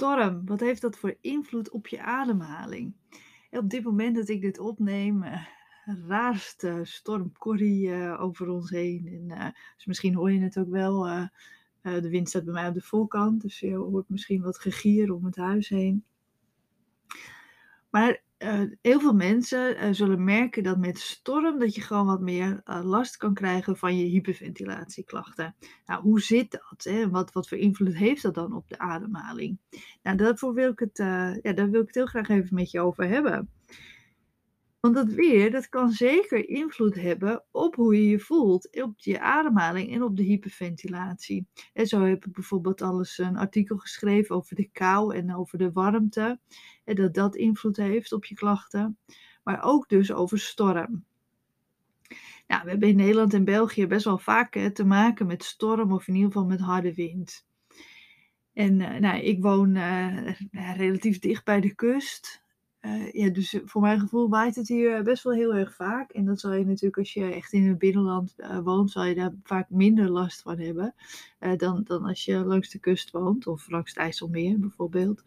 storm, wat heeft dat voor invloed op je ademhaling? Op dit moment dat ik dit opneem, uh, raast storm Corrie uh, over ons heen. En, uh, dus misschien hoor je het ook wel. de wind staat bij mij op de voorkant, dus je hoort misschien wat gegier om het huis heen. Maar uh, heel veel mensen uh, zullen merken dat met storm dat je gewoon wat meer uh, last kan krijgen van je hyperventilatieklachten. Nou, hoe zit dat? Hè? Wat, wat voor invloed heeft dat dan op de ademhaling? Nou, daarvoor wil ik het, ja, daar wil ik het heel graag even met je over hebben. Want dat weer, dat kan zeker invloed hebben op hoe je je voelt, op je ademhaling en op de hyperventilatie. En zo heb ik bijvoorbeeld alles een artikel geschreven over de kou en over de warmte. En dat dat invloed heeft op je klachten. Maar ook dus over storm. Nou, we hebben in Nederland en België best wel vaak te maken met storm of in ieder geval met harde wind. En uh, nou, ik woon uh, relatief dicht bij de kust. Uh, ja, dus voor mijn gevoel waait het hier best wel heel erg vaak. En dat zal je natuurlijk, als je echt in het binnenland woont, zal je daar vaak minder last van hebben. Dan, dan als je langs de kust woont, of langs het IJsselmeer bijvoorbeeld.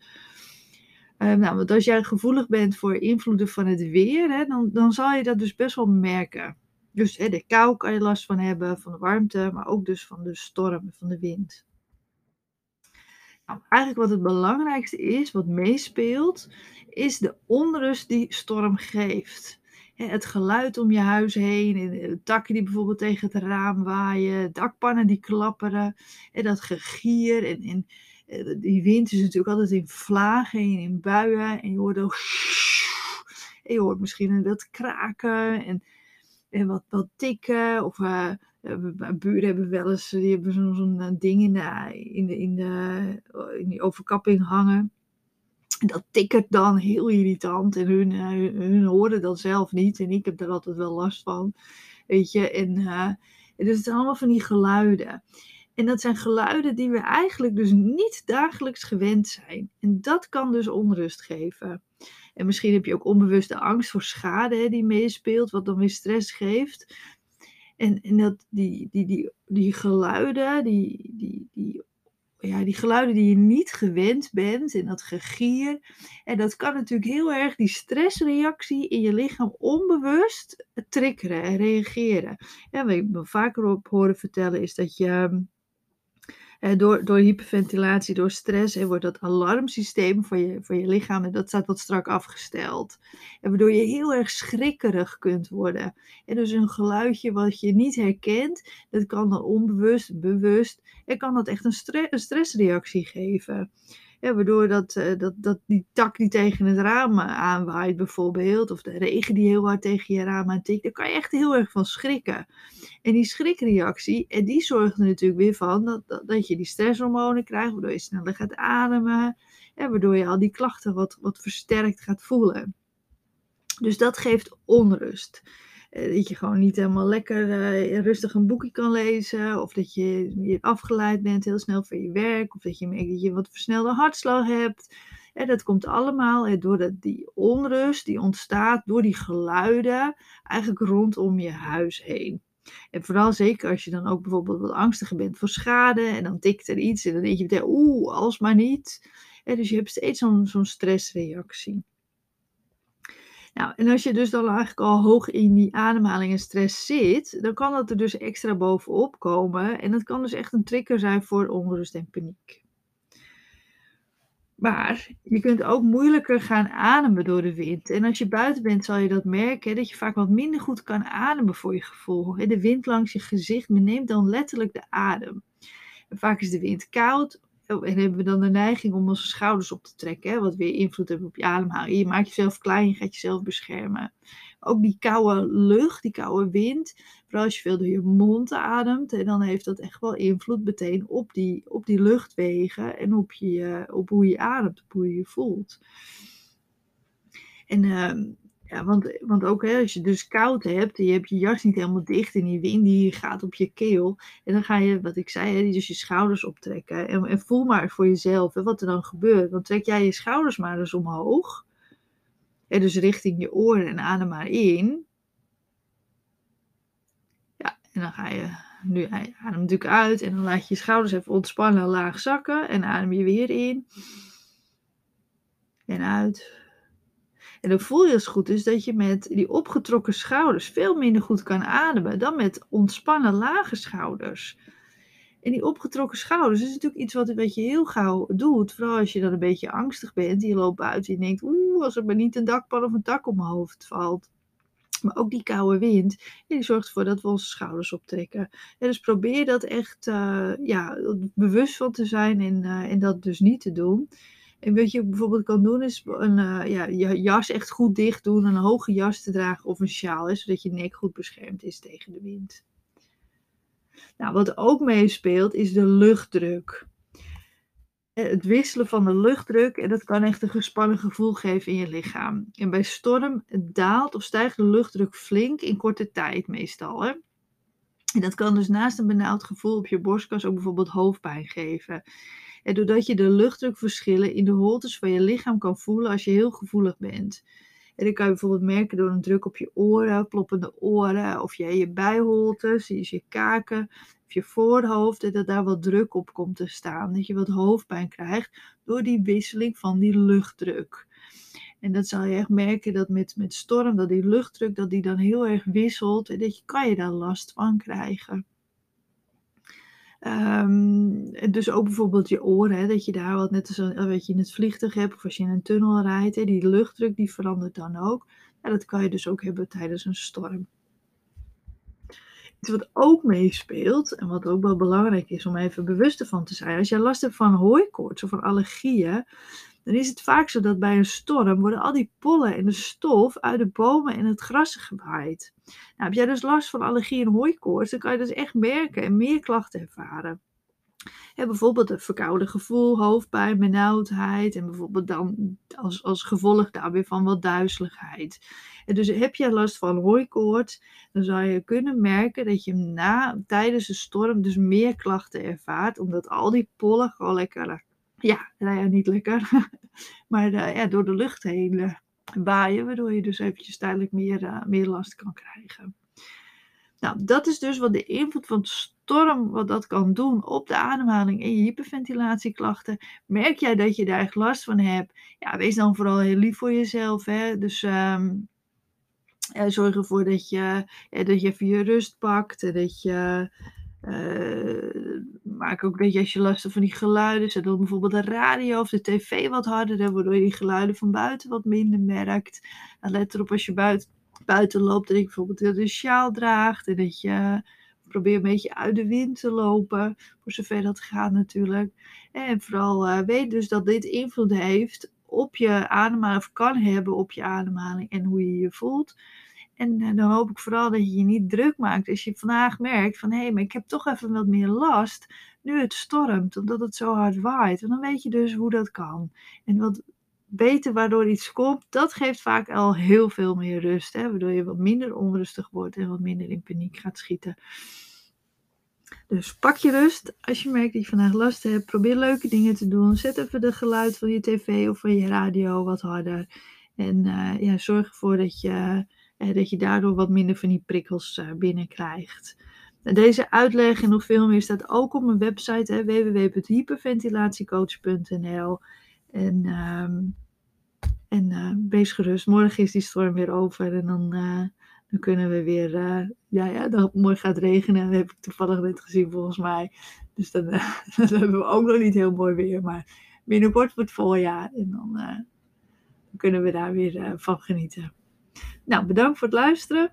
nou, want als jij gevoelig bent voor invloeden van het weer, hè, dan, dan zal je dat dus best wel merken. Dus hè, de kou kan je last van hebben, van de warmte, maar ook dus van de storm, van de wind. Nou, eigenlijk wat het belangrijkste is, wat meespeelt, is de onrust die storm geeft. Het geluid om je huis heen, takken die bijvoorbeeld tegen het raam waaien, dakpannen die klapperen, en dat gegier en, en eh, die wind is natuurlijk altijd in vlagen en in buien en je hoort ook en je hoort misschien wat kraken en, en wat, wat tikken of uh, buren hebben wel eens die hebben zo'n zo ding in de, in, de, in, de, in die overkapping hangen dat tikkert dan heel irritant en hun, uh, hun horen dat zelf niet en ik heb er altijd wel last van. Weet je, en uh, dus het zijn allemaal van die geluiden. En dat zijn geluiden die we eigenlijk dus niet dagelijks gewend zijn. En dat kan dus onrust geven. En misschien heb je ook onbewuste angst voor schade hè, die meespeelt, wat dan weer stress geeft. En, en dat, die, die, die, die geluiden, die, die, die ja, die geluiden die je niet gewend bent en dat gegier. En dat kan natuurlijk heel erg die stressreactie in je lichaam onbewust triggeren en reageren. En wat ik me vaker op horen vertellen is dat je eh, door, door hyperventilatie, door stress, en wordt dat alarmsysteem van je, van je lichaam, en dat staat wat strak afgesteld. En waardoor je heel erg schrikkerig kunt worden. En dus een geluidje wat je niet herkent, dat kan dan onbewust, bewust, en kan dat echt een, een stressreactie geven. Ja, waardoor dat, uh, dat, dat die tak die tegen het raam aanwaait bijvoorbeeld, of de regen die heel hard tegen je raam aantikt, daar kan je echt heel erg van schrikken. En die schrikreactie, en die zorgt er natuurlijk weer van dat, dat, dat je die stresshormonen krijgt, waardoor je sneller gaat ademen, en waardoor je al die klachten wat, wat versterkt gaat voelen. Dus dat geeft onrust. Eh, dat je gewoon niet helemaal lekker uh, rustig een boekje kan lezen. Of dat je, je afgeleid bent heel snel van je werk. Of dat je merkt dat je wat versnelde hartslag hebt. Dat komt allemaal door die onrust die ontstaat door die geluiden eigenlijk rondom je huis heen. En vooral zeker als je dan ook bijvoorbeeld wat angstiger bent voor schade en dan tikt er iets en dan denk je meteen, oeh, alsmaar niet. Dus je hebt steeds zo'n stressreactie. Nou, en als je dus dan eigenlijk al hoog in die ademhaling en stress zit, dan kan dat er dus extra bovenop komen. En dat kan dus echt een trigger zijn voor onrust en paniek. Maar je kunt ook moeilijker gaan ademen door de wind. En als je buiten bent, zal je dat merken dat je vaak wat minder goed kan ademen voor je gevoel. De wind langs je gezicht neemt dan letterlijk de adem. En vaak is de wind koud en hebben we dan de neiging om onze schouders op te trekken, hè, wat weer invloed heeft op je ademhaling. Je maakt jezelf klein, je gaat jezelf beschermen. Ook die koude lucht, die koude wind, vooral als je veel door je mond ademt, en dan heeft dat echt wel invloed meteen op die, op die luchtwegen en op, je, op hoe je ademt, op hoe je je voelt. En uh, ja, want, want ook hè, als je dus koud hebt en je hebt je jas niet helemaal dicht en die wind die gaat op je keel. En dan ga je, wat ik zei, hè, dus je schouders optrekken. En, en voel maar voor jezelf wat er dan gebeurt. Dan trek jij je schouders maar eens omhoog. En dus richting je oren en adem maar in. Ja, en dan ga je, nu adem natuurlijk uit en dan laat je je schouders even ontspannen laag zakken. En adem je weer in. En uit. En dan voel je als goed is dat je met die opgetrokken schouders veel minder goed kan ademen dan met ontspannen lage schouders. En die opgetrokken schouders is natuurlijk iets wat, wat je heel gauw doet. Vooral als je dan een beetje angstig bent. Je loopt buiten en je denkt, oeh, als er maar niet een dakpan of een tak op mijn hoofd valt. Maar ook die koude wind, die zorgt ervoor dat we onze schouders optrekken. En dus probeer dat echt uh, ja, bewust van te zijn en, uh, en dat dus niet te doen. En wat je bijvoorbeeld kan doen is een, uh, ja, je jas echt goed dicht doen, een hoge jas te dragen of een sjaal, zodat je nek goed beschermd is tegen de wind. Nou, wat ook meespeelt is de luchtdruk. Eh, het wisselen van de luchtdruk en dat kan echt een gespannen gevoel geven in je lichaam. En bij storm daalt of stijgt de luchtdruk flink in korte tijd meestal. Hè? En dat kan dus naast een benauwd gevoel op je borstkas ook bijvoorbeeld hoofdpijn geven. En doordat je de luchtdrukverschillen in de holtes van je lichaam kan voelen als je heel gevoelig bent. En dan kan je bijvoorbeeld merken door een druk op je oren, kloppende oren, of je, je bijholtes, je, je kaken, of je voorhoofd, dat daar wat druk op komt te staan. Dat je wat hoofdpijn krijgt door die wisseling van die luchtdruk. En dat zal je echt merken dat met, met storm, dat die luchtdruk, dat die dan heel erg wisselt. En dat je, kan je daar last van krijgen. Um, dus ook bijvoorbeeld je oren, hè, dat je daar wat net als wat je in het vliegtuig hebt of als je in een tunnel rijdt, hè, die luchtdruk die verandert dan ook. Dat kan je dus ook hebben tijdens een storm. Iets wat ook meespeelt en wat ook wel belangrijk is om even bewust ervan te zijn, als je last hebt van hooikoorts of van allergieën, dan is het vaak zo dat bij een storm worden al die pollen en de stof uit de bomen en het gras gewaaid. Nou, heb jij dus last van allergie en hooikoorts, dan kan je dus echt merken en meer klachten ervaren. Bijvoorbeeld een verkouden gevoel, hoofdpijn, benauwdheid en bijvoorbeeld dan als, als gevolg daar weer van wat duizeligheid. Dus heb je last van hooikoorts, dan zou je kunnen merken dat je na, tijdens de storm dus meer klachten ervaart, omdat al die pollen gewoon lekker ja, nou ja, niet lekker. maar uh, ja, door de lucht heen uh, waaien, waardoor je dus eventjes tijdelijk meer, uh, meer last kan krijgen. Nou, dat is dus wat de invloed van storm, wat dat kan doen op de ademhaling en je hyperventilatieklachten. Merk jij dat je daar echt last van hebt? Ja, wees dan vooral heel lief voor jezelf. Hè? Dus um, zorg ervoor dat je, dat je even je rust pakt. Dat je uh, maak ook dat je als je last hebt van die geluiden, zet dan bijvoorbeeld de radio of de tv wat harder, waardoor je die geluiden van buiten wat minder merkt. Let erop als je buiten, buiten loopt, dat je bijvoorbeeld een sjaal draagt en dat je probeer een beetje uit de wind te lopen, voor zover dat gaat natuurlijk. En vooral uh, weet dus dat dit invloed heeft op je ademhaling, of kan hebben op je ademhaling en hoe je je voelt. En dan hoop ik vooral dat je je niet druk maakt als je vandaag merkt van hé, hey, maar ik heb toch even wat meer last nu het stormt, omdat het zo hard waait. En dan weet je dus hoe dat kan. En wat weten waardoor iets komt, dat geeft vaak al heel veel meer rust. Hè? Waardoor je wat minder onrustig wordt en wat minder in paniek gaat schieten. Dus pak je rust. Als je merkt dat je vandaag last hebt, probeer leuke dingen te doen. Zet even de geluid van je tv of van je radio wat harder. En uh, ja, zorg ervoor dat je eh, dat je daardoor wat minder van die prikkels uh, binnenkrijgt. Deze uitleg en nog veel meer staat ook op mijn website www.hyperventilatiecoach.nl. En, um, en uh, wees gerust, morgen is die storm weer over en dan, dan kunnen we weer, uh, ja, ja, dan morgen gaat regenen. Dat heb ik toevallig net gezien volgens mij. Dus dan, dan hebben we ook nog niet heel mooi weer, maar binnenkort wordt het voorjaar en dan, dan kunnen we daar weer van genieten. Nou, bedankt voor het luisteren.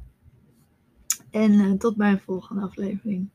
En uh, tot bij een volgende aflevering.